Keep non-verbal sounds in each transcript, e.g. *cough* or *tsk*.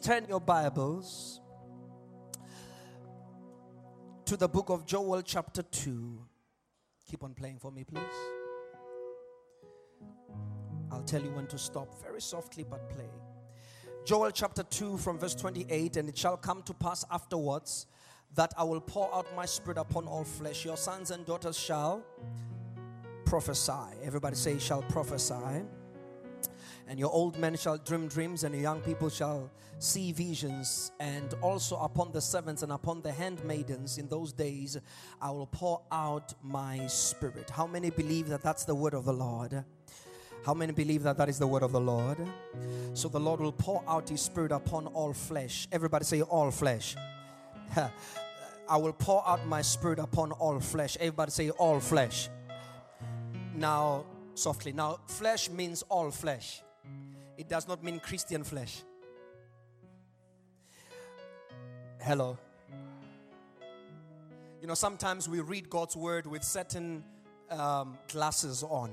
Turn your Bibles to the book of Joel, chapter 2. Keep on playing for me, please. I'll tell you when to stop very softly, but play. Joel chapter 2, from verse 28 And it shall come to pass afterwards that I will pour out my spirit upon all flesh. Your sons and daughters shall prophesy. Everybody say, shall prophesy. And your old men shall dream dreams, and your young people shall see visions. And also upon the servants and upon the handmaidens in those days, I will pour out my spirit. How many believe that that's the word of the Lord? How many believe that that is the word of the Lord? So the Lord will pour out his spirit upon all flesh. Everybody say, all flesh. *laughs* I will pour out my spirit upon all flesh. Everybody say, all flesh. Now, softly. Now, flesh means all flesh. It does not mean Christian flesh. Hello. You know, sometimes we read God's word with certain um, glasses on.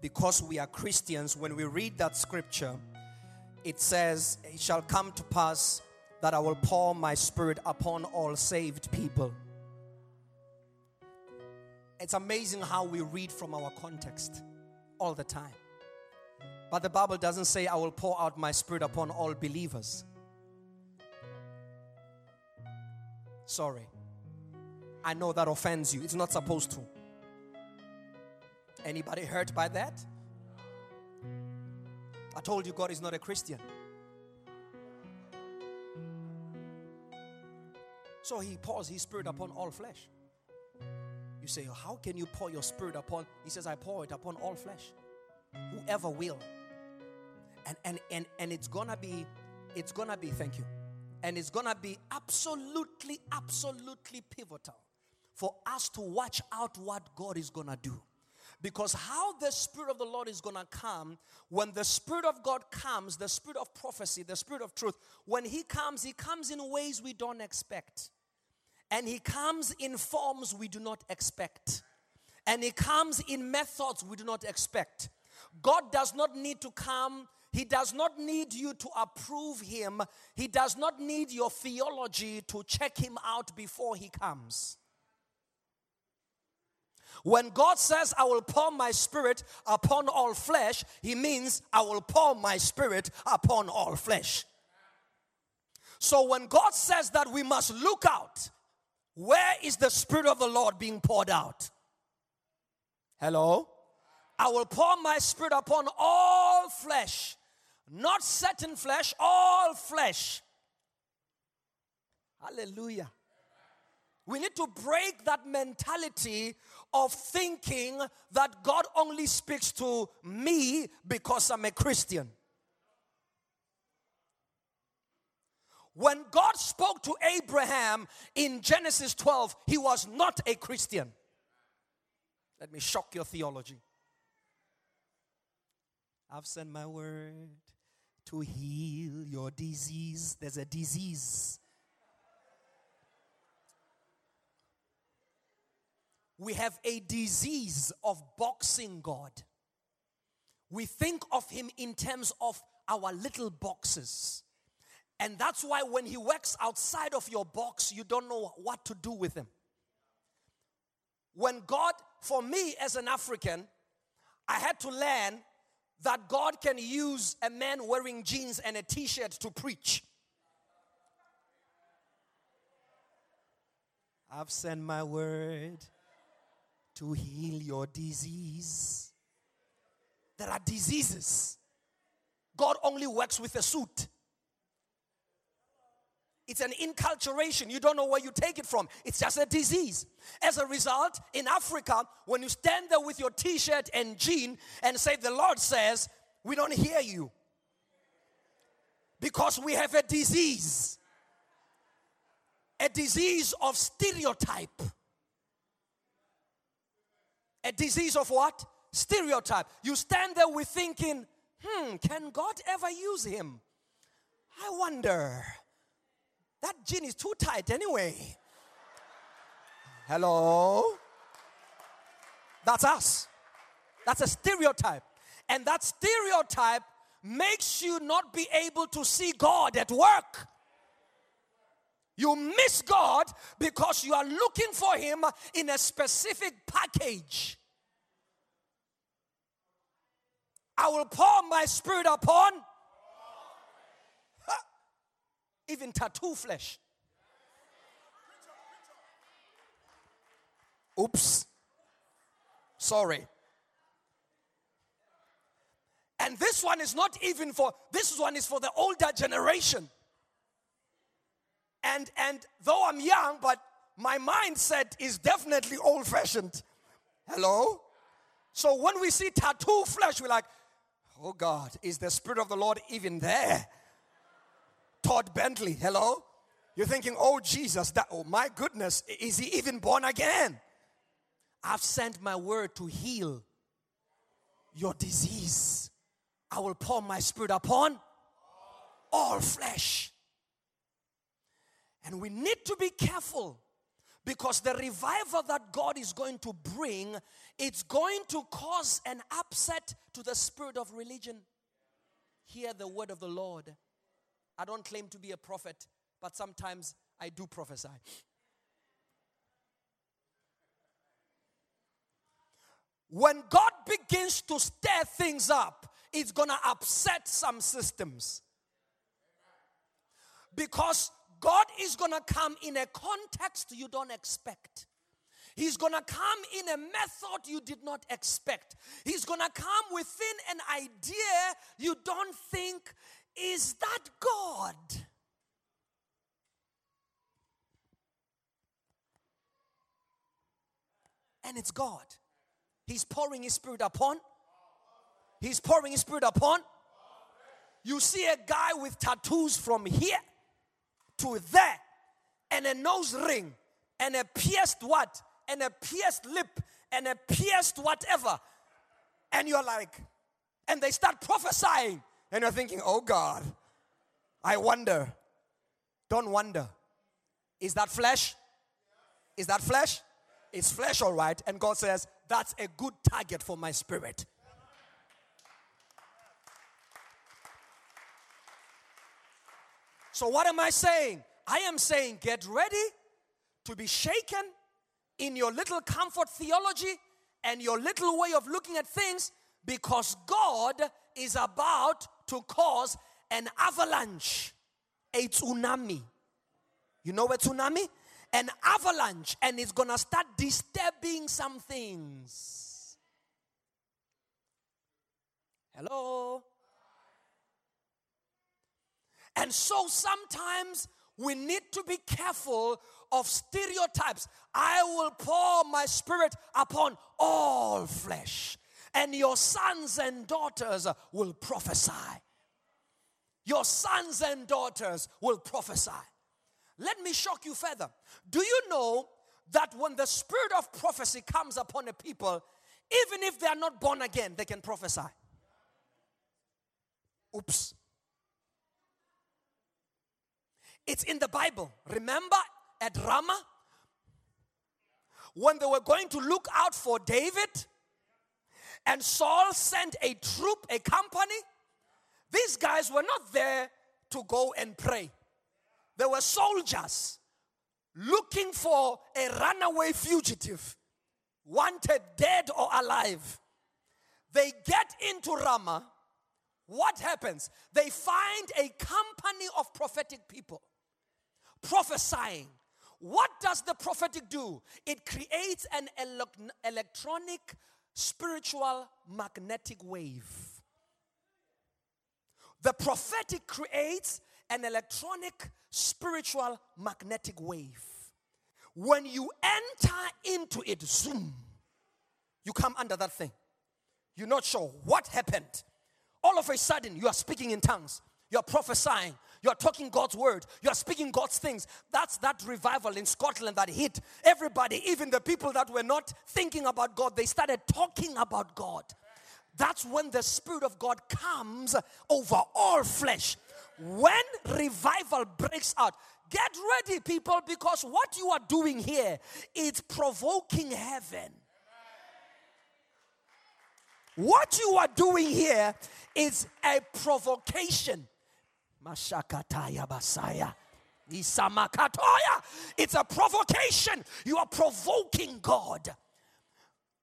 Because we are Christians, when we read that scripture, it says, It shall come to pass that I will pour my spirit upon all saved people. It's amazing how we read from our context all the time. But the Bible doesn't say, I will pour out my spirit upon all believers. Sorry. I know that offends you. It's not supposed to. Anybody hurt by that? I told you God is not a Christian. So he pours his spirit upon all flesh. You say, How can you pour your spirit upon? He says, I pour it upon all flesh. Whoever will. And and and, and it's gonna be, it's gonna be, thank you. And it's gonna be absolutely, absolutely pivotal for us to watch out what God is gonna do. Because how the Spirit of the Lord is gonna come, when the Spirit of God comes, the Spirit of prophecy, the Spirit of truth, when He comes, He comes in ways we don't expect. And He comes in forms we do not expect. And He comes in methods we do not expect. God does not need to come, He does not need you to approve Him, He does not need your theology to check Him out before He comes. When God says, I will pour my spirit upon all flesh, He means, I will pour my spirit upon all flesh. So when God says that we must look out, where is the spirit of the Lord being poured out? Hello? I will pour my spirit upon all flesh, not certain flesh, all flesh. Hallelujah. We need to break that mentality of thinking that God only speaks to me because I'm a Christian. When God spoke to Abraham in Genesis 12, he was not a Christian. Let me shock your theology. I've sent my word to heal your disease. There's a disease. We have a disease of boxing God. We think of Him in terms of our little boxes. And that's why when He works outside of your box, you don't know what to do with Him. When God, for me as an African, I had to learn that God can use a man wearing jeans and a t shirt to preach. I've sent my word to heal your disease. There are diseases. God only works with a suit. It's an inculturation. You don't know where you take it from. It's just a disease. As a result, in Africa, when you stand there with your t shirt and jean and say, The Lord says, We don't hear you. Because we have a disease. A disease of stereotype. A disease of what? Stereotype. You stand there with thinking, hmm, can God ever use him? I wonder. That gin is too tight anyway. Hello? That's us. That's a stereotype. And that stereotype makes you not be able to see God at work. You miss God because you are looking for Him in a specific package. I will pour my spirit upon Ha! Even tattoo flesh. Oops. Sorry. And this one is not even for this one is for the older generation. And and though I'm young, but my mindset is definitely old fashioned. Hello? So when we see tattoo flesh, we're like, oh God, is the Spirit of the Lord even there? Todd Bentley, hello? You're thinking, oh Jesus, that oh my goodness, is he even born again? I've sent my word to heal your disease. I will pour my spirit upon all flesh. And we need to be careful because the revival that God is going to bring it's going to cause an upset to the spirit of religion. Hear the word of the Lord. I don't claim to be a prophet, but sometimes I do prophesy. When God begins to stir things up, it's gonna upset some systems. Because God is gonna come in a context you don't expect. He's gonna come in a method you did not expect. He's gonna come within an idea you don't think, is that God? And it's God. He's pouring His Spirit upon. He's pouring His Spirit upon. You see a guy with tattoos from here to there, and a nose ring, and a pierced what? And a pierced lip, and a pierced whatever. And you're like, and they start prophesying, and you're thinking, oh God, I wonder. Don't wonder. Is that flesh? Is that flesh? It's flesh, all right. And God says, that's a good target for my spirit. So, what am I saying? I am saying, get ready to be shaken in your little comfort theology and your little way of looking at things because God is about to cause an avalanche, a tsunami. You know a tsunami? An avalanche, and it's gonna start disturbing some things. Hello? And so sometimes we need to be careful of stereotypes. I will pour my spirit upon all flesh, and your sons and daughters will prophesy. Your sons and daughters will prophesy. Let me shock you further. Do you know that when the spirit of prophecy comes upon a people, even if they are not born again, they can prophesy? Oops. It's in the Bible. Remember at Ramah? When they were going to look out for David, and Saul sent a troop, a company. These guys were not there to go and pray, they were soldiers looking for a runaway fugitive, wanted dead or alive. They get into Ramah. What happens? They find a company of prophetic people prophesying. What does the prophetic do? It creates an elec- electronic, spiritual, magnetic wave. The prophetic creates an electronic, spiritual, magnetic wave. When you enter into it, zoom, you come under that thing. You're not sure what happened. All of a sudden, you are speaking in tongues. You're prophesying. You're talking God's word. You're speaking God's things. That's that revival in Scotland that hit everybody, even the people that were not thinking about God, they started talking about God. That's when the Spirit of God comes over all flesh. When revival breaks out, get ready, people, because what you are doing here is provoking heaven. What you are doing here is a provocation. Mashakataya basaya. Isamakatoya. It's a provocation. You are provoking God.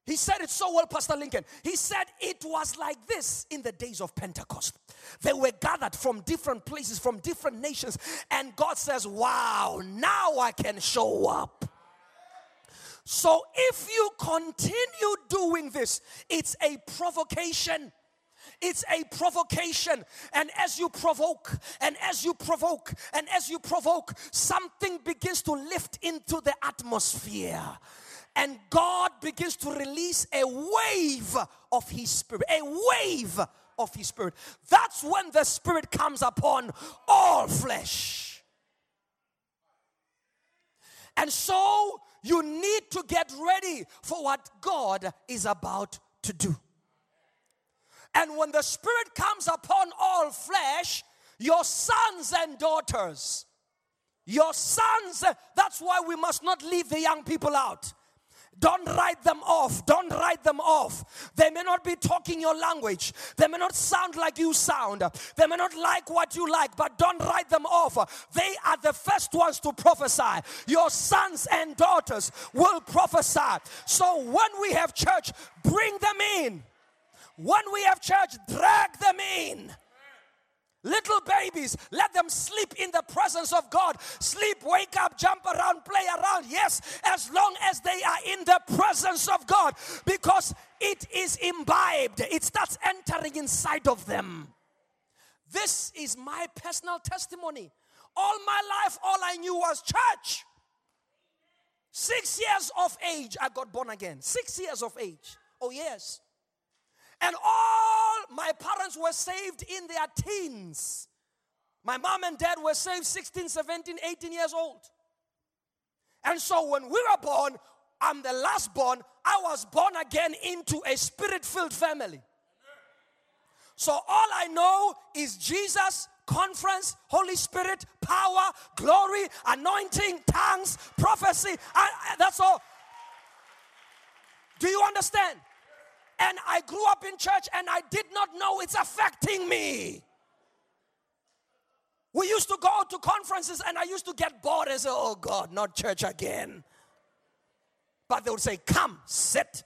He said it so well, Pastor Lincoln. He said it was like this in the days of Pentecost. They were gathered from different places, from different nations, and God says, Wow, now I can show up. So if you continue doing this, it's a provocation. It's a provocation. And as you provoke, and as you provoke, and as you provoke, something begins to lift into the atmosphere. And God begins to release a wave of His Spirit. A wave of His Spirit. That's when the Spirit comes upon all flesh. And so you need to get ready for what God is about to do. And when the Spirit comes upon all flesh, your sons and daughters, your sons, that's why we must not leave the young people out. Don't write them off. Don't write them off. They may not be talking your language. They may not sound like you sound. They may not like what you like, but don't write them off. They are the first ones to prophesy. Your sons and daughters will prophesy. So when we have church, bring them in. When we have church, drag them in. Little babies, let them sleep in the presence of God. Sleep, wake up, jump around, play around. Yes, as long as they are in the presence of God, because it is imbibed, it starts entering inside of them. This is my personal testimony. All my life, all I knew was church. Six years of age, I got born again. Six years of age. Oh, yes. And all my parents were saved in their teens. My mom and dad were saved 16, 17, 18 years old. And so when we were born, I'm the last born, I was born again into a spirit filled family. So all I know is Jesus, conference, Holy Spirit, power, glory, anointing, tongues, prophecy. I- I- that's all. Do you understand? And I grew up in church and I did not know it's affecting me. We used to go to conferences and I used to get bored and say, oh God, not church again. But they would say, come, sit.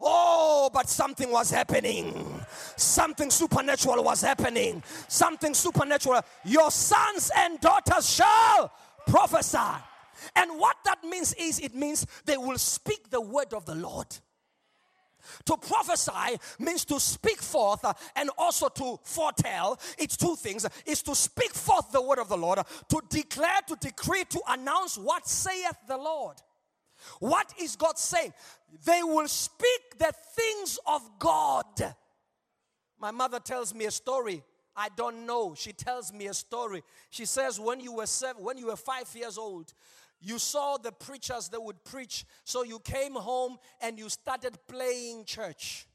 Oh, but something was happening. Something supernatural was happening. Something supernatural. Your sons and daughters shall prophesy. And what that means is it means they will speak the word of the Lord. To prophesy means to speak forth uh, and also to foretell. It's two things. It's to speak forth the word of the Lord, to declare, to decree, to announce what saith the Lord. What is God saying? They will speak the things of God. My mother tells me a story. I don't know. She tells me a story. She says when you were seven, when you were five years old, you saw the preachers that would preach. So you came home and you started playing church.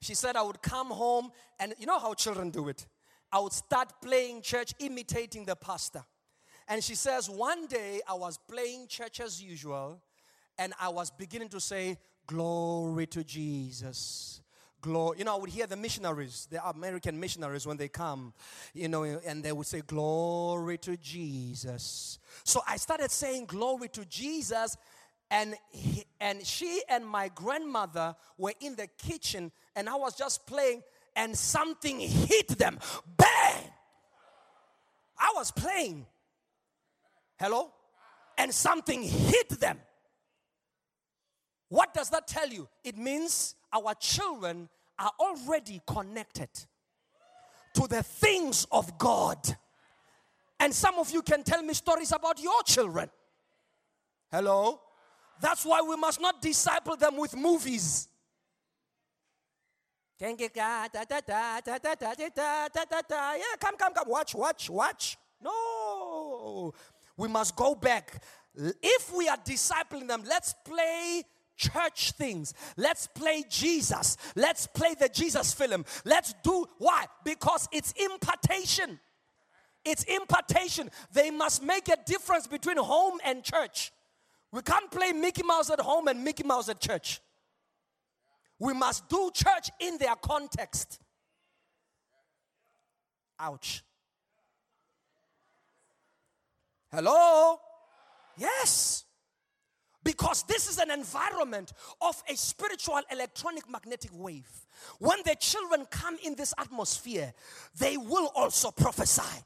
She said I would come home and you know how children do it. I would start playing church, imitating the pastor. And she says, one day I was playing church as usual, and I was beginning to say, Glory to Jesus. Glory. You know, I would hear the missionaries, the American missionaries, when they come, you know, and they would say, Glory to Jesus. So I started saying, Glory to Jesus. And, he, and she and my grandmother were in the kitchen, and I was just playing, and something hit them. Bang! I was playing. Hello? And something hit them. What does that tell you? It means our children are already connected to the things of God. And some of you can tell me stories about your children. Hello? That's why we must not disciple them with movies. Yeah, Come, come, come. Watch, watch, watch. No. We must go back. If we are discipling them, let's play church things. Let's play Jesus. Let's play the Jesus film. Let's do why? Because it's impartation. It's impartation. They must make a difference between home and church. We can't play Mickey Mouse at home and Mickey Mouse at church. We must do church in their context. Ouch. Hello? Yes. Because this is an environment of a spiritual electronic magnetic wave. When the children come in this atmosphere, they will also prophesy.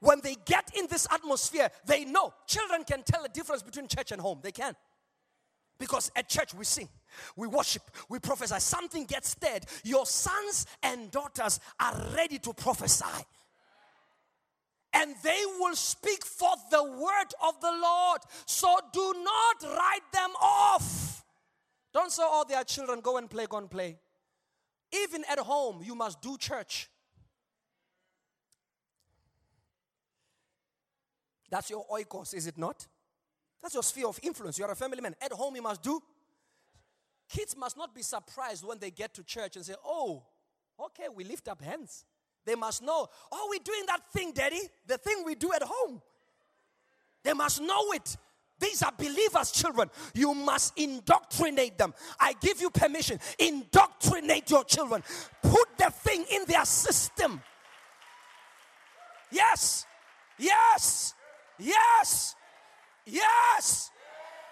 When they get in this atmosphere, they know. Children can tell the difference between church and home. They can. Because at church we sing, we worship, we prophesy. Something gets stirred. Your sons and daughters are ready to prophesy. And they will speak forth the word of the Lord. So do not write them off. Don't say, oh, they are children, go and play, go and play. Even at home, you must do church. That's your oikos, is it not? That's your sphere of influence. You are a family man. At home, you must do. Kids must not be surprised when they get to church and say, Oh, okay, we lift up hands. They must know, Oh, we're doing that thing, daddy, the thing we do at home. They must know it. These are believers' children. You must indoctrinate them. I give you permission. Indoctrinate your children. Put the thing in their system. Yes. Yes. Yes. Yes.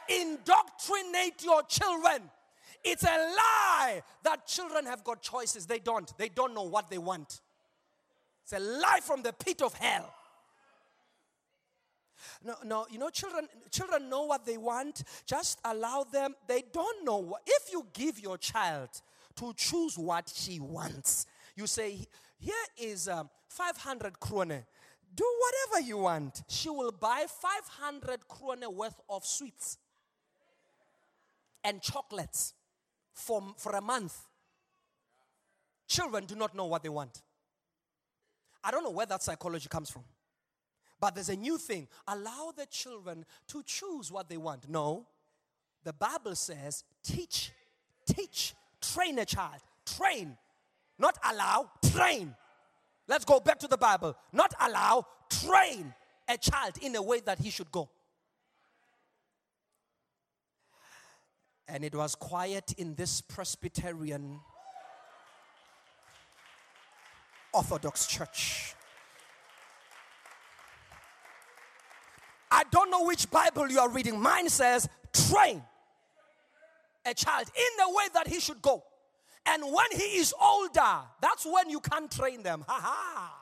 Indoctrinate your children. It's a lie that children have got choices. They don't. They don't know what they want. It's a lie from the pit of hell. No, no, you know, children, children know what they want. Just allow them. They don't know what. If you give your child to choose what she wants, you say, "Here is um, 500 krone. Do whatever you want." She will buy 500 krone worth of sweets and chocolates for, for a month. Children do not know what they want. I don't know where that psychology comes from. But there's a new thing. Allow the children to choose what they want. No. The Bible says teach, teach, train a child. Train. Not allow, train. Let's go back to the Bible. Not allow, train a child in a way that he should go. And it was quiet in this Presbyterian Orthodox church. I don't know which Bible you are reading. Mine says, train a child in the way that he should go. And when he is older, that's when you can train them. Ha ha.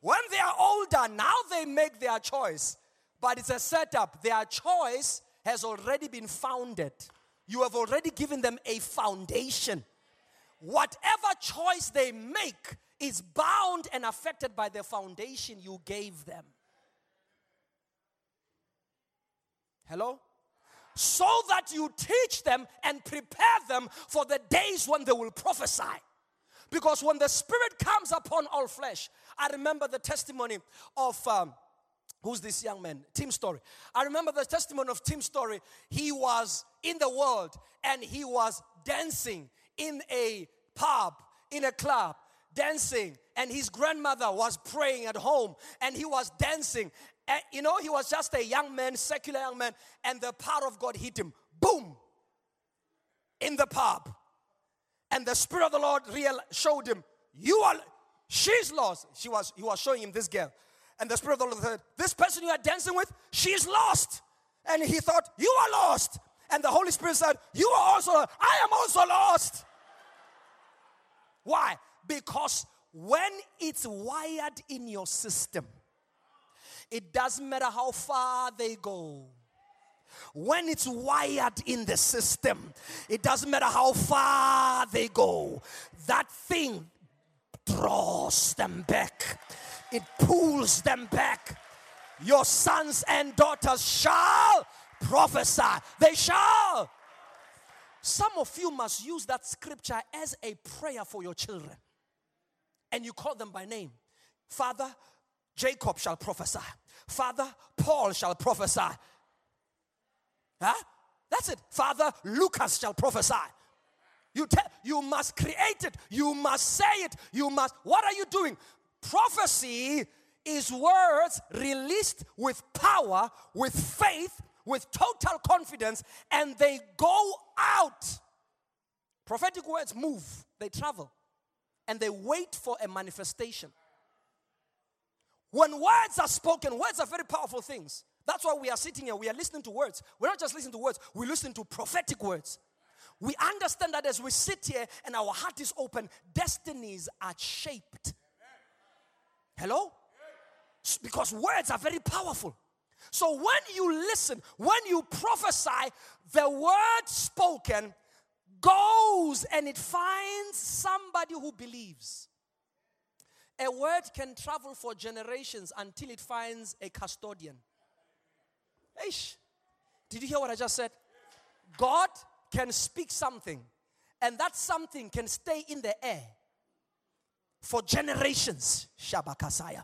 When they are older, now they make their choice. But it's a setup. Their choice has already been founded. You have already given them a foundation. Whatever choice they make is bound and affected by the foundation you gave them. Hello? So that you teach them and prepare them for the days when they will prophesy. Because when the Spirit comes upon all flesh, I remember the testimony of. Um, Who's this young man? Tim Story. I remember the testimony of Tim Story. He was in the world and he was dancing in a pub, in a club, dancing. And his grandmother was praying at home and he was dancing. And, you know, he was just a young man, secular young man, and the power of God hit him. Boom! In the pub. And the Spirit of the Lord real showed him, You are, she's lost. She was, he was showing him this girl. And the Spirit of the Lord said, This person you are dancing with, she's lost. And he thought, You are lost. And the Holy Spirit said, You are also, I am also lost. Why? Because when it's wired in your system, it doesn't matter how far they go. When it's wired in the system, it doesn't matter how far they go. That thing draws them back, it pulls them back. Your sons and daughters shall prophesy. They shall. Some of you must use that scripture as a prayer for your children. And you call them by name. Father, Jacob shall prophesy. Father, Paul shall prophesy. Huh? That's it. Father, Lucas shall prophesy. You tell you must create it. You must say it. You must. What are you doing? Prophecy is words released with power, with faith, with total confidence, and they go out. Prophetic words move, they travel, and they wait for a manifestation. When words are spoken, words are very powerful things. That's why we are sitting here. We are listening to words. We're not just listening to words, we listen to prophetic words. We understand that as we sit here and our heart is open, destinies are shaped. Hello? Because words are very powerful. So when you listen, when you prophesy, the word spoken goes and it finds somebody who believes. A word can travel for generations until it finds a custodian. Eish. Did you hear what I just said? God can speak something, and that something can stay in the air for generations. Shabakasaya.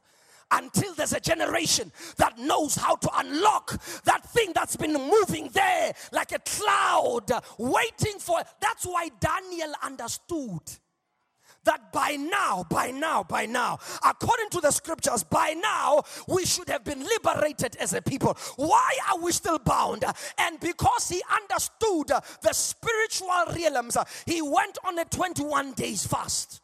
Until there's a generation that knows how to unlock that thing that's been moving there like a cloud, waiting for. That's why Daniel understood that by now, by now, by now, according to the scriptures, by now we should have been liberated as a people. Why are we still bound? And because he understood the spiritual realms, he went on a 21 days fast.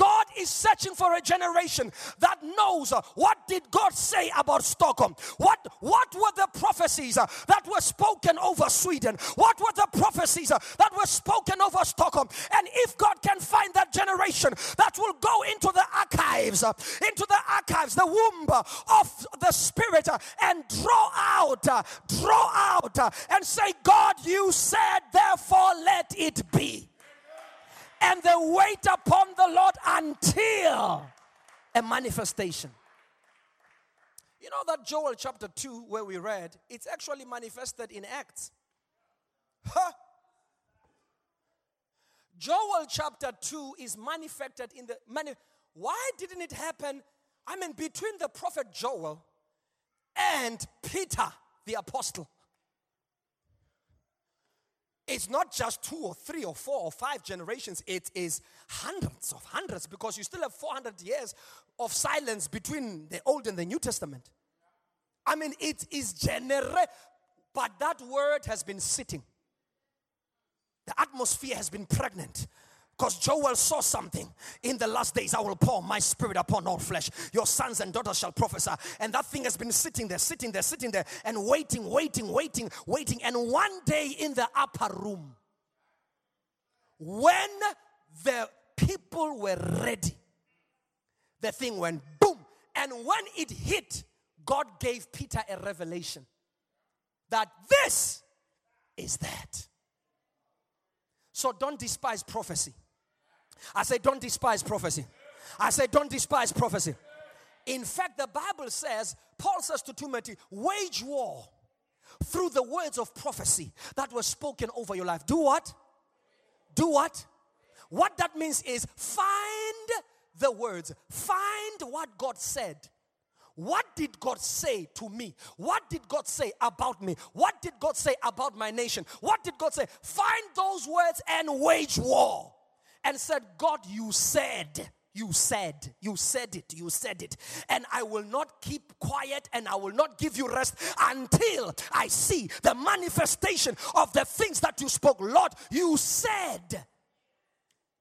God is searching for a generation that knows uh, what did God say about Stockholm? What what were the prophecies uh, that were spoken over Sweden? What were the prophecies uh, that were spoken over Stockholm? And if God can find that generation that will go into the archives, into the archives, the womb of the spirit and draw out, draw out and say, God, you said, therefore let it be and they wait upon the Lord until a manifestation. You know that Joel chapter 2, where we read, it's actually manifested in Acts. Huh? Joel chapter 2 is manifested in the mani- why didn't it happen? I mean, between the prophet Joel and Peter the apostle. It's not just two or three or four or five generations, it is hundreds of hundreds because you still have 400 years of silence between the Old and the New Testament. I mean, it is genera- but that word has been sitting. The atmosphere has been pregnant. Because Joel saw something. In the last days, I will pour my spirit upon all flesh. Your sons and daughters shall prophesy. And that thing has been sitting there, sitting there, sitting there, and waiting, waiting, waiting, waiting. And one day in the upper room, when the people were ready, the thing went boom. And when it hit, God gave Peter a revelation that this is that. So don't despise prophecy. I say, don't despise prophecy. I say, don't despise prophecy. In fact, the Bible says, Paul says to Timothy, wage war through the words of prophecy that were spoken over your life. Do what? Do what? What that means is find the words, find what God said. What did God say to me? What did God say about me? What did God say about my nation? What did God say? Find those words and wage war. And said, God, you said, you said, you said it, you said it. And I will not keep quiet and I will not give you rest until I see the manifestation of the things that you spoke. Lord, you said.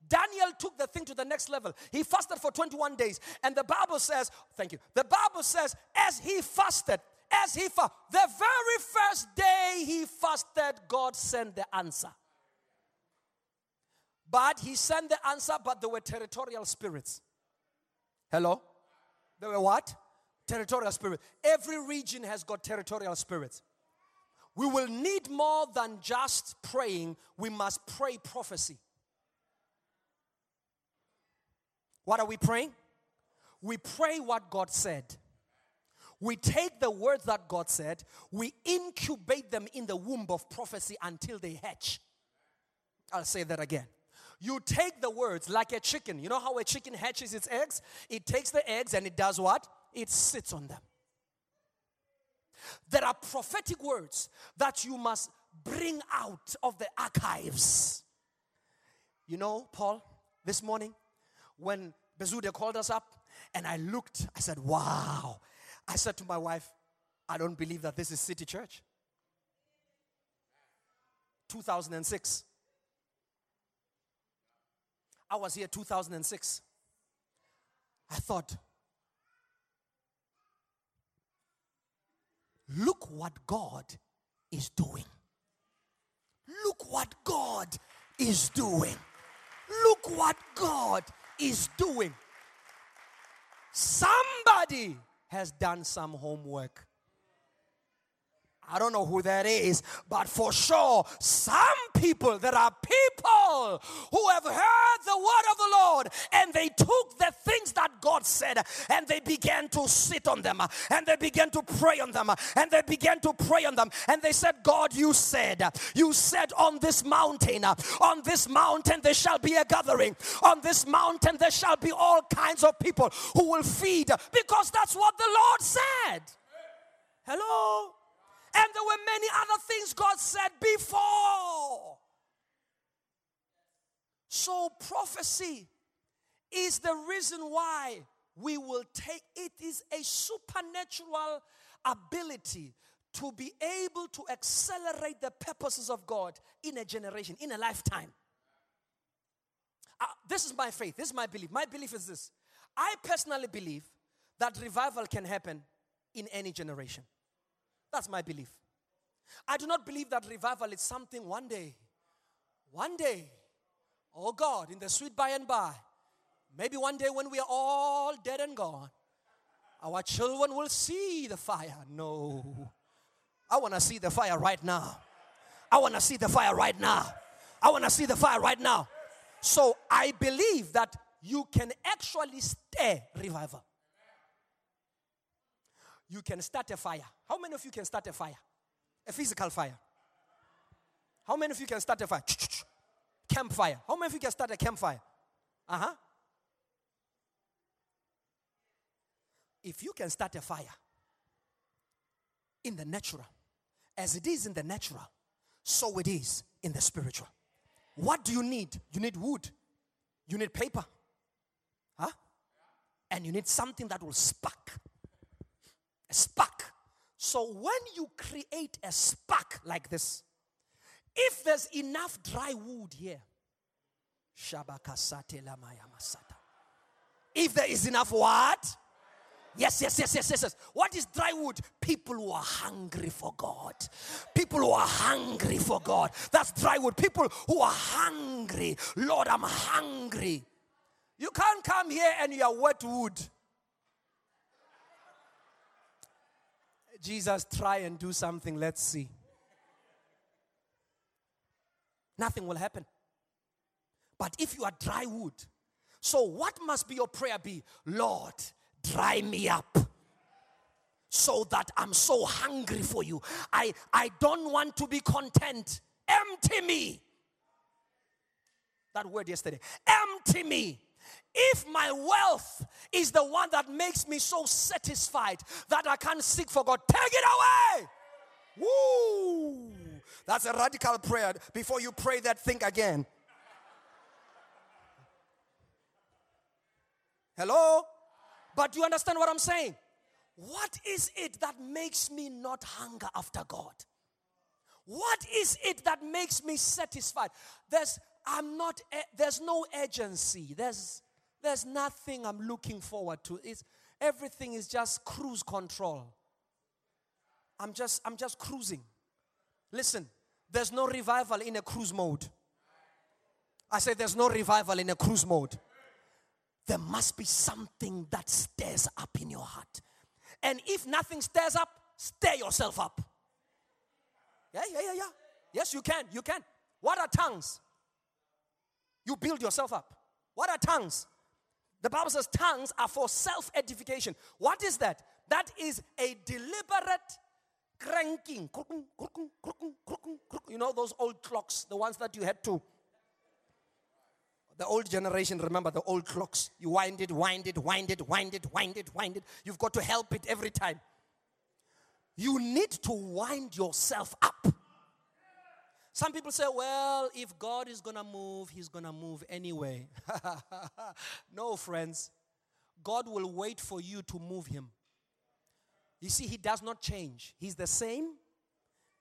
Daniel took the thing to the next level. He fasted for 21 days. And the Bible says, thank you. The Bible says, as he fasted, as he fasted, the very first day he fasted, God sent the answer. But he sent the answer, but there were territorial spirits. Hello? There were what? Territorial spirits. Every region has got territorial spirits. We will need more than just praying, we must pray prophecy. What are we praying? We pray what God said. We take the words that God said, we incubate them in the womb of prophecy until they hatch. I'll say that again. You take the words like a chicken. You know how a chicken hatches its eggs? It takes the eggs and it does what? It sits on them. There are prophetic words that you must bring out of the archives. You know, Paul, this morning when Bezude called us up and I looked, I said, Wow. I said to my wife, I don't believe that this is City Church. 2006. I was here 2006. I thought, look what God is doing. Look what God is doing. Look what God is doing. Somebody has done some homework. I don't know who that is, but for sure, some people, there are people who have heard the word of the Lord and they took the things that God said and they began to sit on them and they began to pray on them and they began to pray on them and they said, God, you said, you said on this mountain, on this mountain there shall be a gathering, on this mountain there shall be all kinds of people who will feed because that's what the Lord said. Hello? And there were many other things God said before. So, prophecy is the reason why we will take it is a supernatural ability to be able to accelerate the purposes of God in a generation, in a lifetime. Uh, this is my faith, this is my belief. My belief is this I personally believe that revival can happen in any generation. That's my belief. I do not believe that revival is something one day, one day, oh God, in the sweet by and by, maybe one day when we are all dead and gone, our children will see the fire. No. I want to see the fire right now. I want to see the fire right now. I want to see the fire right now. So I believe that you can actually stay revival. You can start a fire. How many of you can start a fire? A physical fire. How many of you can start a fire? *tsk* Campfire. How many of you can start a campfire? Uh huh. If you can start a fire in the natural, as it is in the natural, so it is in the spiritual. What do you need? You need wood, you need paper, huh? And you need something that will spark. A spark. So when you create a spark like this, if there's enough dry wood here. If there is enough what? Yes, yes, yes, yes, yes, yes. What is dry wood? People who are hungry for God. People who are hungry for God. That's dry wood. People who are hungry. Lord, I'm hungry. You can't come here and you are wet wood. Jesus, try and do something. Let's see. Nothing will happen. But if you are dry wood, so what must be your prayer be? Lord, dry me up so that I'm so hungry for you. I, I don't want to be content. Empty me. That word yesterday. Empty me. If my wealth is the one that makes me so satisfied that I can't seek for God, take it away. Woo! That's a radical prayer. Before you pray that, think again. Hello? But do you understand what I'm saying? What is it that makes me not hunger after God? What is it that makes me satisfied? There's I'm not eh, there's no urgency. There's there's nothing I'm looking forward to. It's everything is just cruise control. I'm just I'm just cruising. Listen, there's no revival in a cruise mode. I say there's no revival in a cruise mode. There must be something that stirs up in your heart. And if nothing stirs up, stir yourself up. Yeah, yeah, yeah, yeah. Yes, you can. You can. What are tongues? You build yourself up. What are tongues? The Bible says tongues are for self edification. What is that? That is a deliberate cranking. You know those old clocks, the ones that you had to. The old generation, remember the old clocks. You wind it, wind it, wind it, wind it, wind it, wind it. You've got to help it every time. You need to wind yourself up. Some people say, well, if God is going to move, he's going to move anyway. *laughs* no, friends. God will wait for you to move him. You see, he does not change. He's the same,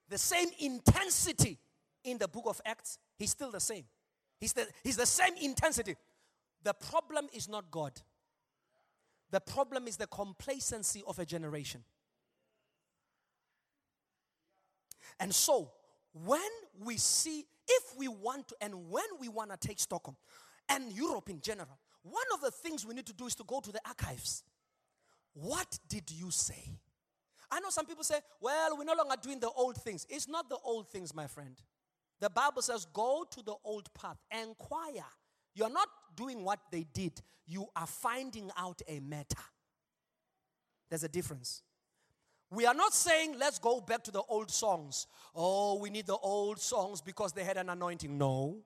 the same intensity in the book of Acts. He's still the same. He's the, he's the same intensity. The problem is not God, the problem is the complacency of a generation. And so, when we see, if we want to, and when we want to take Stockholm and Europe in general, one of the things we need to do is to go to the archives. What did you say? I know some people say, well, we're no longer doing the old things. It's not the old things, my friend. The Bible says, go to the old path, inquire. You're not doing what they did, you are finding out a matter. There's a difference. We are not saying let's go back to the old songs. Oh, we need the old songs because they had an anointing. No.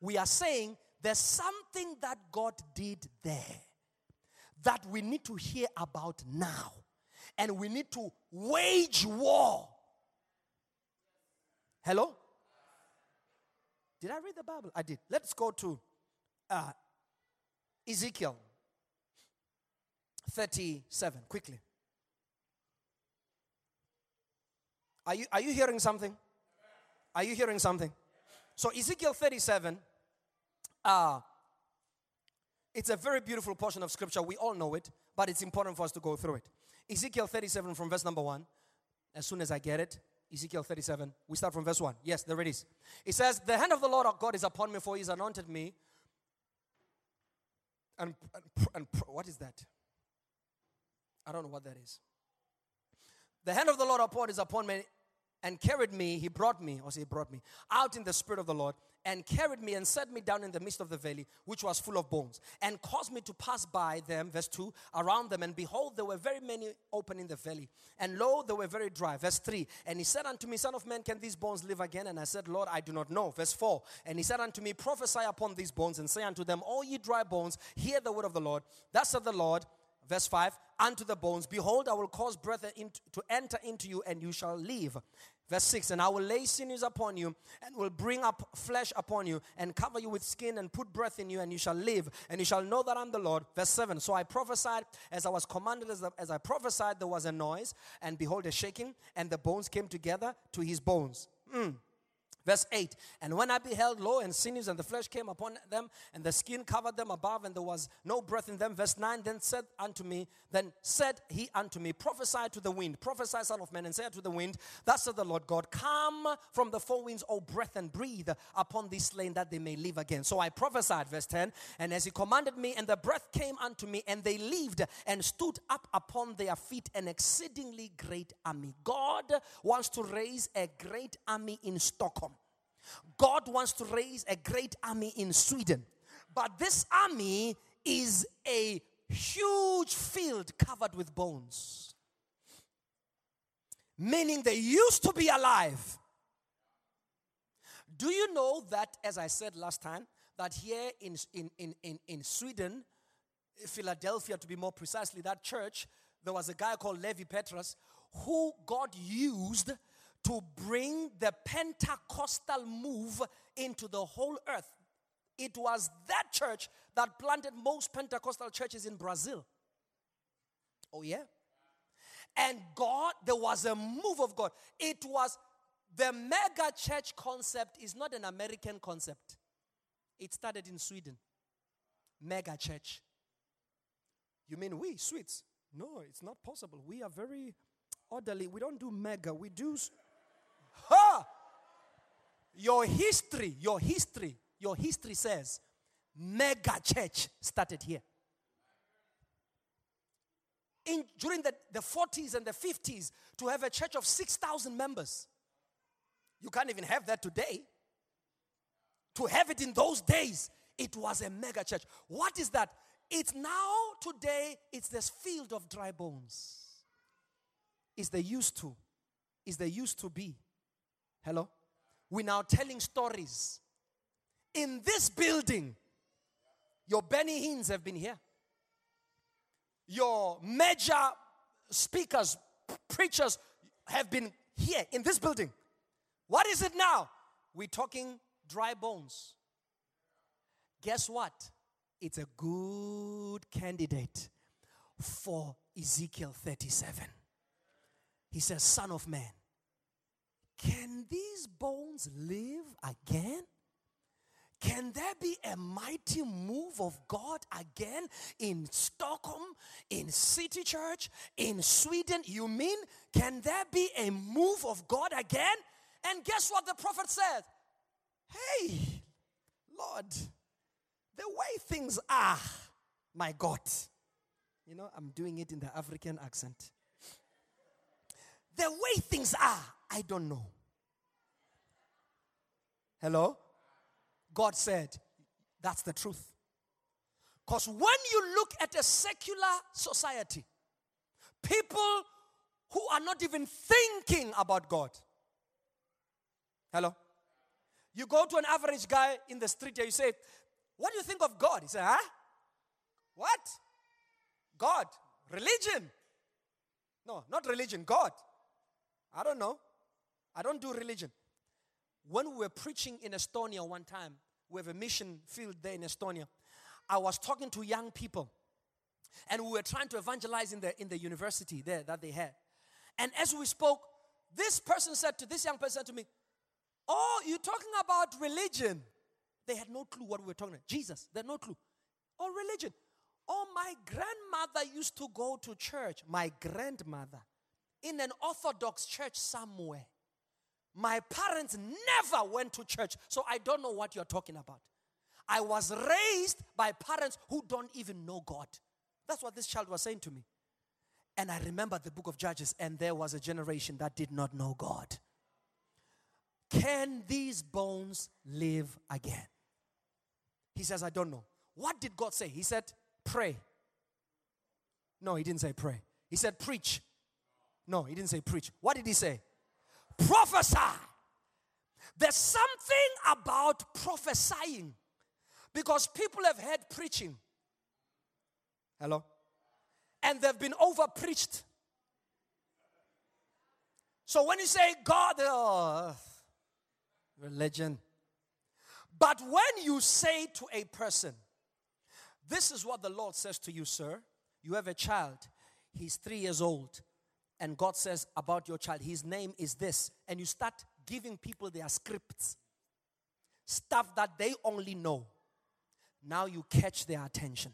We are saying there's something that God did there that we need to hear about now. And we need to wage war. Hello? Did I read the Bible? I did. Let's go to uh, Ezekiel 37 quickly. Are you, are you hearing something? Are you hearing something? So, Ezekiel 37, uh, it's a very beautiful portion of scripture. We all know it, but it's important for us to go through it. Ezekiel 37 from verse number 1. As soon as I get it, Ezekiel 37, we start from verse 1. Yes, there it is. It says, The hand of the Lord our God is upon me, for he has anointed me. And, and, and what is that? I don't know what that is. The hand of the Lord upon is upon me and carried me, he brought me, or he brought me, out in the spirit of the Lord, and carried me and set me down in the midst of the valley, which was full of bones, and caused me to pass by them, verse 2, around them, and behold, there were very many open in the valley, and lo, they were very dry, verse 3. And he said unto me, Son of man, can these bones live again? And I said, Lord, I do not know, verse 4. And he said unto me, Prophesy upon these bones, and say unto them, All ye dry bones, hear the word of the Lord. Thus said the Lord, Verse 5 Unto the bones, behold, I will cause breath to enter into you, and you shall live. Verse 6 And I will lay sinews upon you, and will bring up flesh upon you, and cover you with skin, and put breath in you, and you shall live, and you shall know that I'm the Lord. Verse 7 So I prophesied as I was commanded, as, as I prophesied, there was a noise, and behold, a shaking, and the bones came together to his bones. Mm. Verse 8 And when I beheld, lo, and sinews and the flesh came upon them, and the skin covered them above, and there was no breath in them. Verse 9 Then said unto me, Then said he unto me, Prophesy to the wind, prophesy, son of man, and say to the wind, Thus said the Lord God, Come from the four winds, O breath, and breathe upon these slain that they may live again. So I prophesied, verse 10, and as he commanded me, and the breath came unto me, and they lived and stood up upon their feet, an exceedingly great army. God wants to raise a great army in Stockholm. God wants to raise a great army in Sweden. But this army is a huge field covered with bones. Meaning they used to be alive. Do you know that, as I said last time, that here in, in, in, in, in Sweden, Philadelphia to be more precisely, that church, there was a guy called Lewi Pethrus who God used to bring the Pentecostal move into the whole earth. It was that church that planted most Pentecostal churches in Brazil. Oh, yeah? And God, there was a move of God. It was the mega church concept is not an American concept. It started in Sweden. Mega church. You mean we, Swedes? No, it's not possible. We are very orderly. We don't do mega. We do. Your history, your history, your history says mega church started here. In, during the, the 40s and the 50s, to have a church of 6,000 members. You can't even have that today. To have it in those days, it was a mega church. What is that? It's now, today, it's this field of dry bones. Is they used to. Is they used to be. Hello? We're now telling stories. In this building, your Benny Hinns have been here. Your major speakers, preachers have been here in this building. What is it now? We're talking dry bones. Guess what? It's a good candidate for Ezekiel 37. He says, Son of man, can these bones live again? Can there be a mighty move of God again in Stockholm, in City Church, in Sweden? You mean, can there be a move of God again? And guess what the prophet said? Hey, Lord, the way things are, my God. You know, I'm doing it in the African accent. The way things are, I don't know. Hello? God said, that's the truth. Because when you look at a secular society, people who are not even thinking about God. Hello? You go to an average guy in the street and you say, What do you think of God? He said, Huh? What? God. Religion. No, not religion, God. I don't know. I don't do religion. When we were preaching in Estonia one time, we have a mission field there in Estonia. I was talking to young people, and we were trying to evangelize in the in the university there that they had. And as we spoke, this person said to this young person to me, "Oh, you're talking about religion." They had no clue what we were talking about. Jesus, they had no clue. Oh, religion. Oh, my grandmother used to go to church. My grandmother in an Orthodox church somewhere. My parents never went to church, so I don't know what you're talking about. I was raised by parents who don't even know God. That's what this child was saying to me. And I remember the book of Judges, and there was a generation that did not know God. Can these bones live again? He says, I don't know. What did God say? He said, pray. No, he didn't say pray. He said, preach. No, he didn't say preach. What did he say? Prophesy. There's something about prophesying because people have heard preaching. Hello? And they've been over preached. So when you say God, oh, religion. But when you say to a person, this is what the Lord says to you, sir. You have a child, he's three years old, and God says about your child, his name is this, and you start giving people their scripts, stuff that they only know. Now you catch their attention.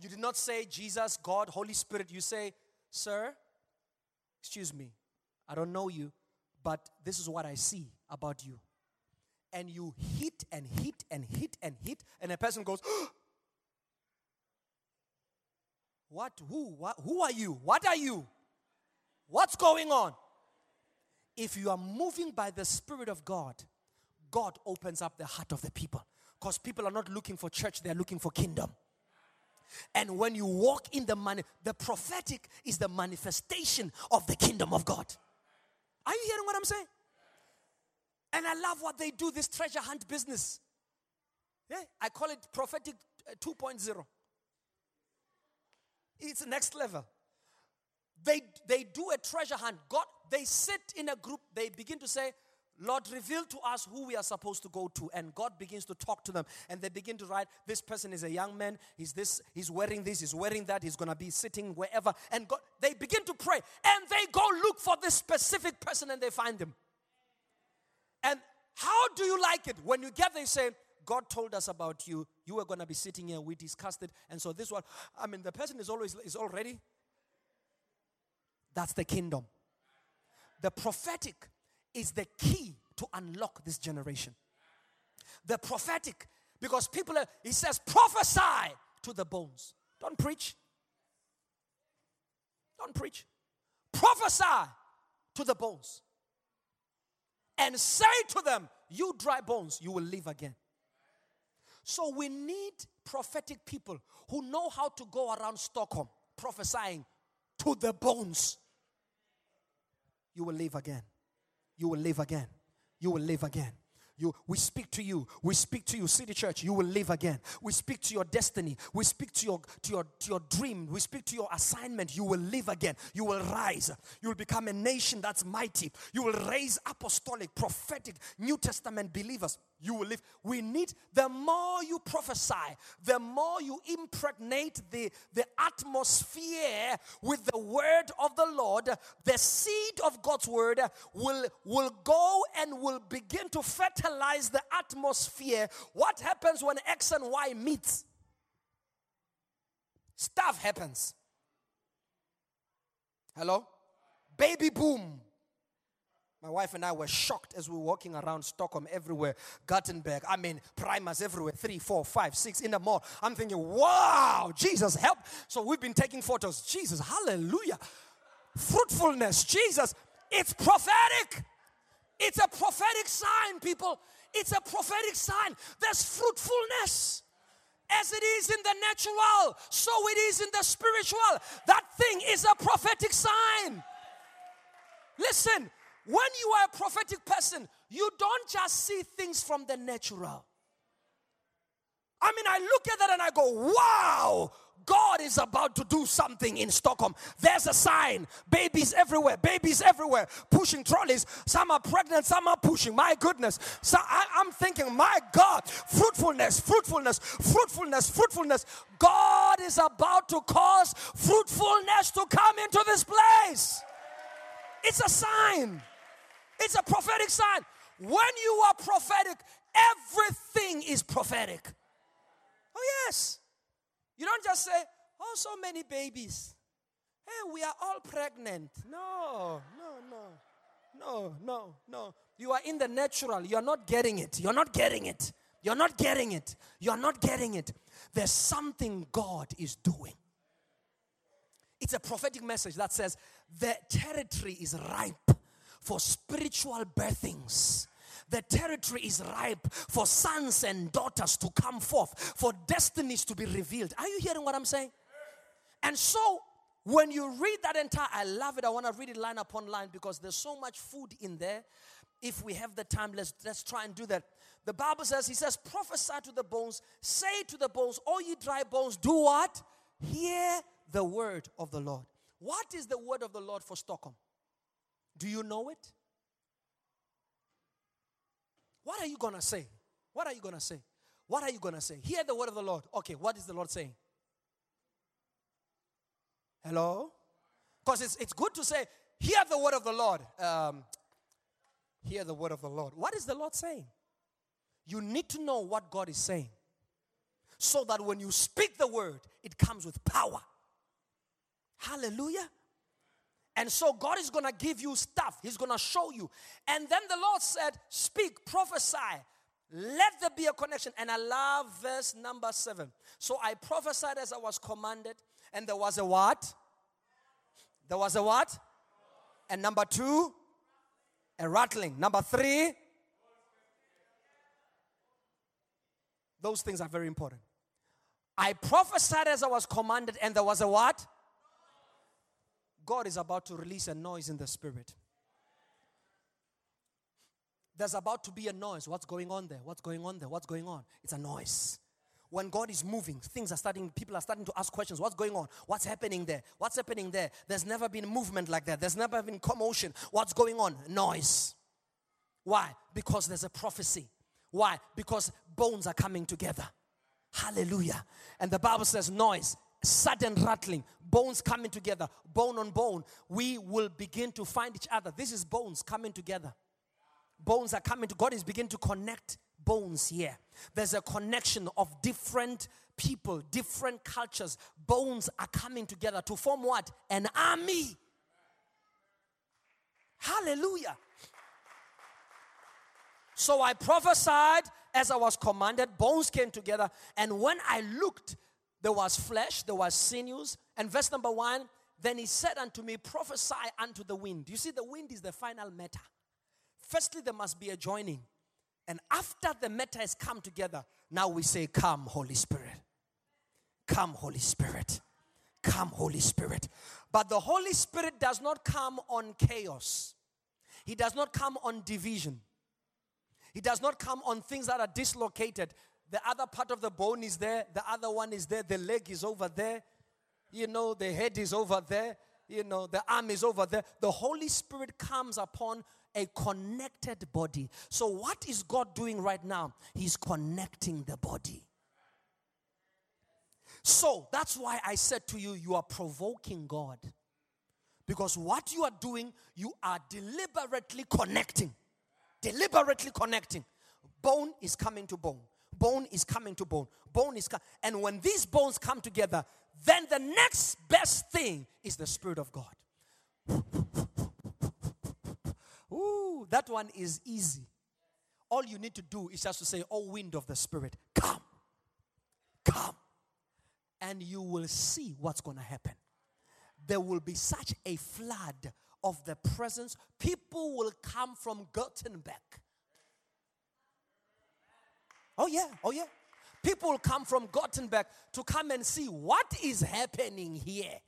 You did not say Jesus, God, Holy Spirit. You say, Sir, excuse me, I don't know you, but this is what I see about you. And you hit and hit and hit and hit, and a person goes, *gasps* oh, What? Who? Who are you? What are you? What's going on? If you are moving by the Spirit of God, God opens up the heart of the people. Because people are not looking for church, they're looking for kingdom. And when you walk in the money, the prophetic is the manifestation of the kingdom of God. Are you hearing what I'm saying? And I love what they do, this treasure hunt business. Yeah, I call it prophetic uh, 2.0. It's next level. They they do a treasure hunt. God, they sit in a group, they begin to say, Lord, reveal to us who we are supposed to go to. And God begins to talk to them. And they begin to write, this person is a young man, he's this, he's wearing this, he's wearing that, he's gonna be sitting wherever. And God, they begin to pray. And they go look for this specific person and they find him. And how do you like it? When you get there, you say, God told us about you. You were going to be sitting here. We discussed it. And so this one, I mean, the person is always is already. That's the kingdom. The prophetic is the key to unlock this generation. The prophetic, because people are, he says, prophesy to the bones. Don't preach. Don't preach. Prophesy to the bones and say to them, You dry bones, you will live again. So we need prophetic people who know how to go around Stockholm prophesying to the bones. You will live again. You will live again. You will live again. You, we speak to you. We speak to you, City Church. You will live again. We speak to your destiny. We speak to your to your to your dream. We speak to your assignment. You will live again. You will rise. You will become a nation that's mighty. You will raise apostolic, prophetic, New Testament believers. You will live. We need the more you prophesy, the more you impregnate the, the atmosphere with the word of the Lord, the seed of God's word will, will go and will begin to fertilize the atmosphere. What happens when X and Y meet? Stuff happens. Hello? Baby boom. My wife and I were shocked as we were walking around Stockholm everywhere, Gothenburg. I mean, primers everywhere, three, four, five, six in the mall. I'm thinking, wow, Jesus, help. So we've been taking photos. Jesus, hallelujah. Fruitfulness, Jesus, it's prophetic. It's a prophetic sign, people. It's a prophetic sign. There's fruitfulness. As it is in the natural, so it is in the spiritual. That thing is a prophetic sign. Listen, when you are a prophetic person, you don't just see things from the natural. I mean, I look at that and I go, wow, God is about to do something in Stockholm. There's a sign. Babies everywhere, babies everywhere, pushing trolleys. Some are pregnant, some are pushing. My goodness. So I, I'm thinking, my God, fruitfulness, fruitfulness, fruitfulness, fruitfulness. God is about to cause fruitfulness to come into this place. It's a sign. It's a prophetic sign. When you are prophetic, everything is prophetic. Oh, yes. You don't just say, oh, so many babies. Hey, we are all pregnant. No, no, no, no, no, no. You are in the natural. You're not getting it. You're not getting it. You're not getting it. You're not getting it. There's something God is doing. It's a prophetic message that says the territory is ripe for spiritual birthings. The territory is ripe for sons and daughters to come forth, for destinies to be revealed. Are you hearing what I'm saying? And so, when you read that entire, I love it. I want to read it line upon line because there's so much food in there. If we have the time, let's let's try and do that. The Bible says, He says, prophesy to the bones, say to the bones, all ye dry bones, do what? Hear the word of the Lord. What is the word of the Lord for Stockholm? Do you know it? What are you gonna say? What are you gonna say? What are you gonna say? Hear the word of the Lord. Okay, what is the Lord saying? Hello? Because it's, it's good to say, hear the word of the Lord. Um, hear the word of the Lord. What is the Lord saying? You need to know what God is saying so that when you speak the word, it comes with power. Hallelujah. And so God is going to give you stuff. He's going to show you. And then the Lord said, Speak, prophesy. Let there be a connection. And I love verse number seven. So I prophesied as I was commanded. And there was a what? There was a what? And number two, a rattling. Number three, those things are very important. I prophesied as I was commanded, and there was a what? God is about to release a noise in the spirit. There's about to be a noise. What's going on there? What's going on there? What's going on? It's a noise. When God is moving, things are starting, people are starting to ask questions. What's going on? What's happening there? What's happening there? There's never been movement like that. There's never been commotion. What's going on? Noise. Why? Because there's a prophecy. Why? Because bones are coming together. Hallelujah. And the Bible says noise, sudden rattling, bones coming together, bone on bone. We will begin to find each other. This is bones coming together. Bones are coming to God is beginning to connect bones here. There's a connection of different people, different cultures. Bones are coming together to form what? An army. Hallelujah. So I prophesied as I was commanded, bones came together, and when I looked, there was flesh, there was sinews. And verse number one, then he said unto me, Prophesy unto the wind. You see, the wind is the final matter. Firstly, there must be a joining. And after the matter has come together, now we say, Come, Holy Spirit. Come, Holy Spirit. Come, Holy Spirit. But the Holy Spirit does not come on chaos, He does not come on division, He does not come on things that are dislocated. The other part of the bone is there, the other one is there, the leg is over there, you know, the head is over there, you know, the arm is over there. The Holy Spirit comes upon a connected body. So, what is God doing right now? He's connecting the body. So, that's why I said to you, you are provoking God. Because what you are doing, you are deliberately connecting. Deliberately connecting. Bone is coming to bone. Bone is coming to bone. Bone is. And when these bones come together, then the next best thing is the Spirit of God. Ooh, that one is easy. All you need to do is just to say, Oh, wind of the Spirit, come. Come. And you will see what's going to happen. There will be such a flood of the presence. People will come from Gothenburg. Oh, yeah. Oh, yeah. People come from Gothenburg to come and see what is happening here.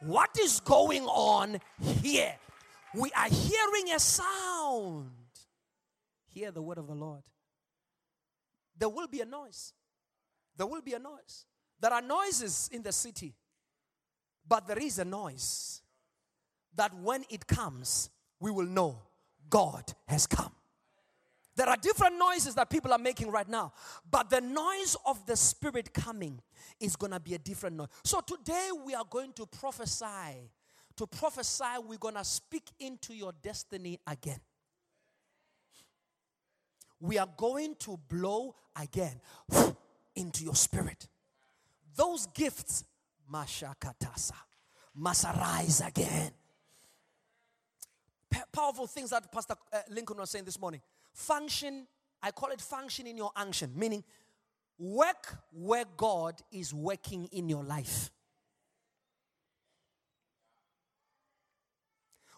What is going on here? We are hearing a sound. Hear the word of the Lord. There will be a noise. There will be a noise. There are noises in the city, but there is a noise that when it comes, we will know God has come. There are different noises that people are making right now, but the noise of the Spirit coming is going to be a different noise. So today we are going to prophesy. To prophesy, we're going to speak into your destiny again. We are going to blow again *sighs* into your spirit. Those gifts, mashakatasa, must arise again. Powerful things that Pastor uh, Lincoln was saying this morning. Function, I call it function in your unction, meaning work where God is working in your life.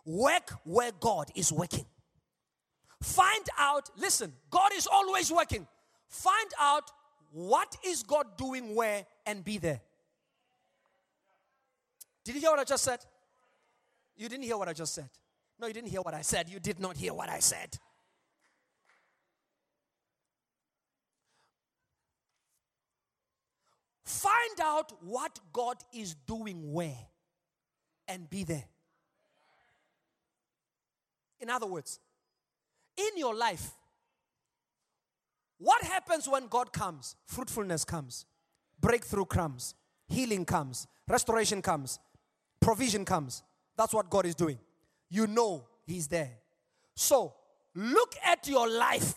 Work where God is working. Find out, listen, God is always working. Find out what is God doing where and be there. Did you hear what I just said? You didn't hear what I just said. No, you didn't hear what I said. You did not hear what I said. Find out what God is doing where and be there. In other words, in your life, what happens when God comes? Fruitfulness comes, breakthrough comes, healing comes, restoration comes, provision comes. That's what God is doing. You know He's there. So, look at your life.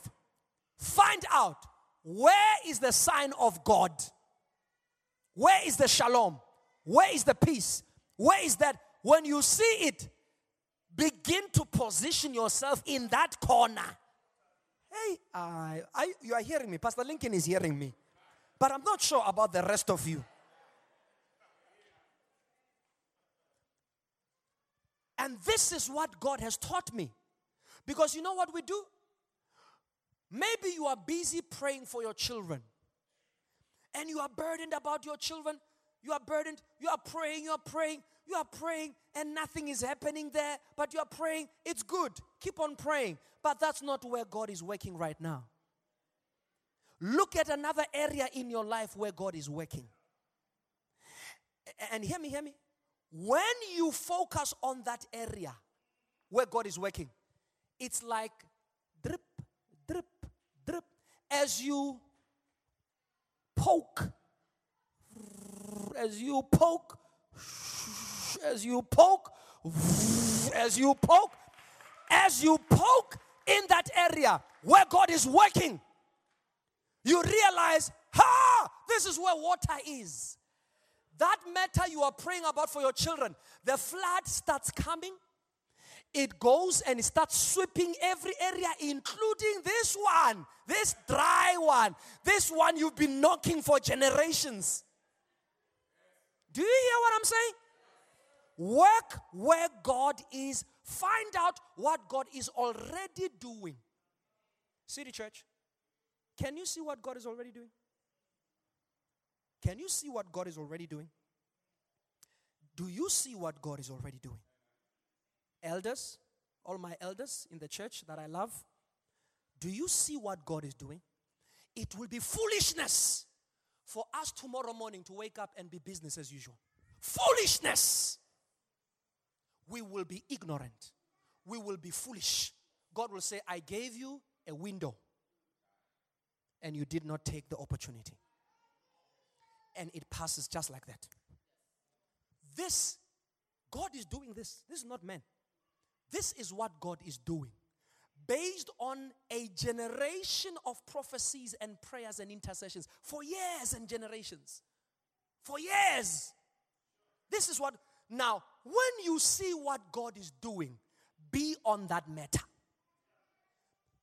Find out where is the sign of God? Where is the shalom? Where is the peace? Where is that? When you see it, begin to position yourself in that corner. Hey, I, you are hearing me. Pastor Lincoln is hearing me. But I'm not sure about the rest of you. And this is what God has taught me. Because you know what we do? Maybe you are busy praying for your children. And you are burdened about your children. You are burdened. You are praying, you are praying, you are praying, and nothing is happening there. But you are praying. It's good. Keep on praying. But that's not where God is working right now. Look at another area in your life where God is working. And hear me, hear me. When you focus on that area where God is working, it's like drip, drip, drip. As you poke, as you poke, as you poke, as you poke, as you poke in that area where God is working, you realize, ha, this is where water is. That matter you are praying about for your children, the flood starts coming. It goes and it starts sweeping every area, including this one, this dry one, this one you've been knocking for generations. Do you hear what I'm saying? Work where God is, find out what God is already doing. City Church, can you see what God is already doing? Can you see what God is already doing? Do you see what God is already doing? Elders, all my elders in the church that I love, do you see what God is doing? It will be foolishness for us tomorrow morning to wake up and be business as usual. Foolishness. We will be ignorant. We will be foolish. God will say, I gave you a window and you did not take the opportunity. And it passes just like that. This, God is doing this. This is not man. This is what God is doing. Based on a generation of prophecies and prayers and intercessions for years and generations. For years. This is what, now, when you see what God is doing, be on that matter.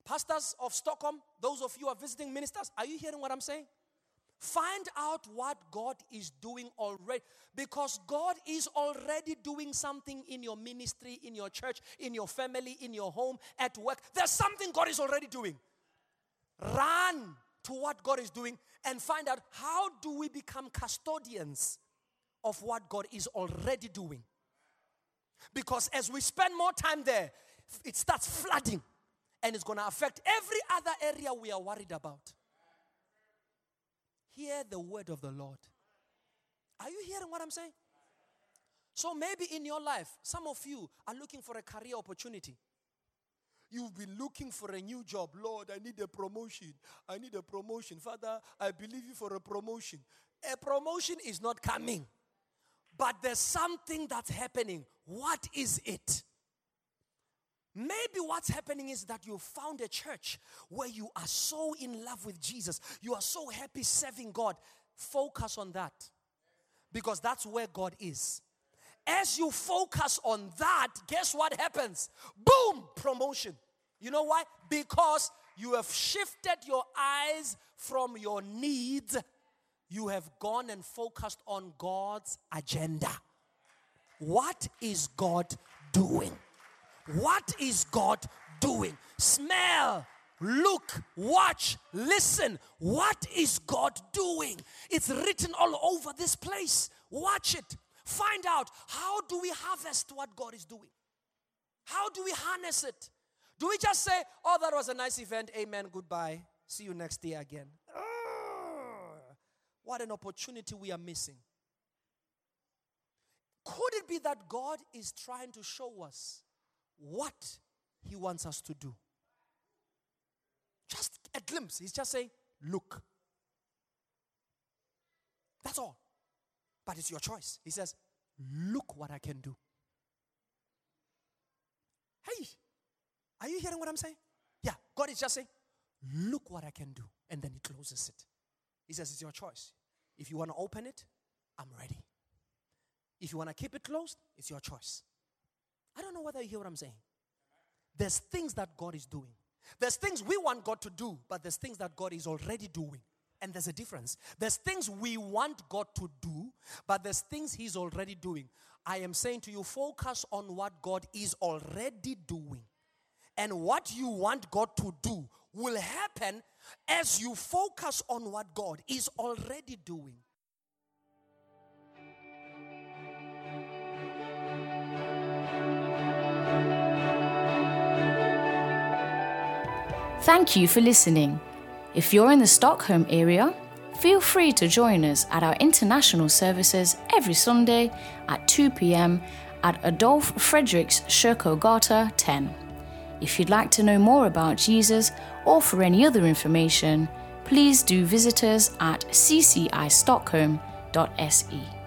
Pastors of Stockholm, those of you who are visiting ministers, are you hearing what I'm saying? Find out what God is doing already because God is already doing something in your ministry, in your church, in your family, in your home, at work. There's something God is already doing. Run to what God is doing and find out how do we become custodians of what God is already doing. Because as we spend more time there, it starts flooding and it's going to affect every other area we are worried about. Hear the word of the Lord. Are you hearing what I'm saying? So maybe in your life, some of you are looking for a career opportunity. You've been looking for a new job. Lord, I need a promotion. I need a promotion. Father, I believe you for a promotion. A promotion is not coming, but there's something that's happening. What is it? Maybe what's happening is that you found a church where you are so in love with Jesus. You are so happy serving God. Focus on that because that's where God is. As you focus on that, guess what happens? Boom, promotion. You know why? Because you have shifted your eyes from your needs, you have gone and focused on God's agenda. What is God doing? What is God doing? Smell, look, watch, listen. What is God doing? It's written all over this place. Watch it. Find out how do we harvest what God is doing? How do we harness it? Do we just say, oh, that was a nice event, amen, goodbye, see you next year again? Ah, what an opportunity we are missing. Could it be that God is trying to show us what He wants us to do? Just a glimpse. He's just saying, look. That's all. But it's your choice. He says, look what I can do. Hey, are you hearing what I'm saying? Yeah, God is just saying, look what I can do. And then He closes it. He says, it's your choice. If you want to open it, I'm ready. If you want to keep it closed, it's your choice. I don't know whether you hear what I'm saying. There's things that God is doing. There's things we want God to do, but there's things that God is already doing. And there's a difference. There's things we want God to do, but there's things He's already doing. I am saying to you, focus on what God is already doing. And what you want God to do will happen as you focus on what God is already doing. Thank you for listening. If you're in the Stockholm area, feel free to join us at our international services every Sunday at 2 pm at Adolf Fredriks Kyrkogata 10. If you'd like to know more about Jesus or for any other information, please do visit us at ccistockholm.se.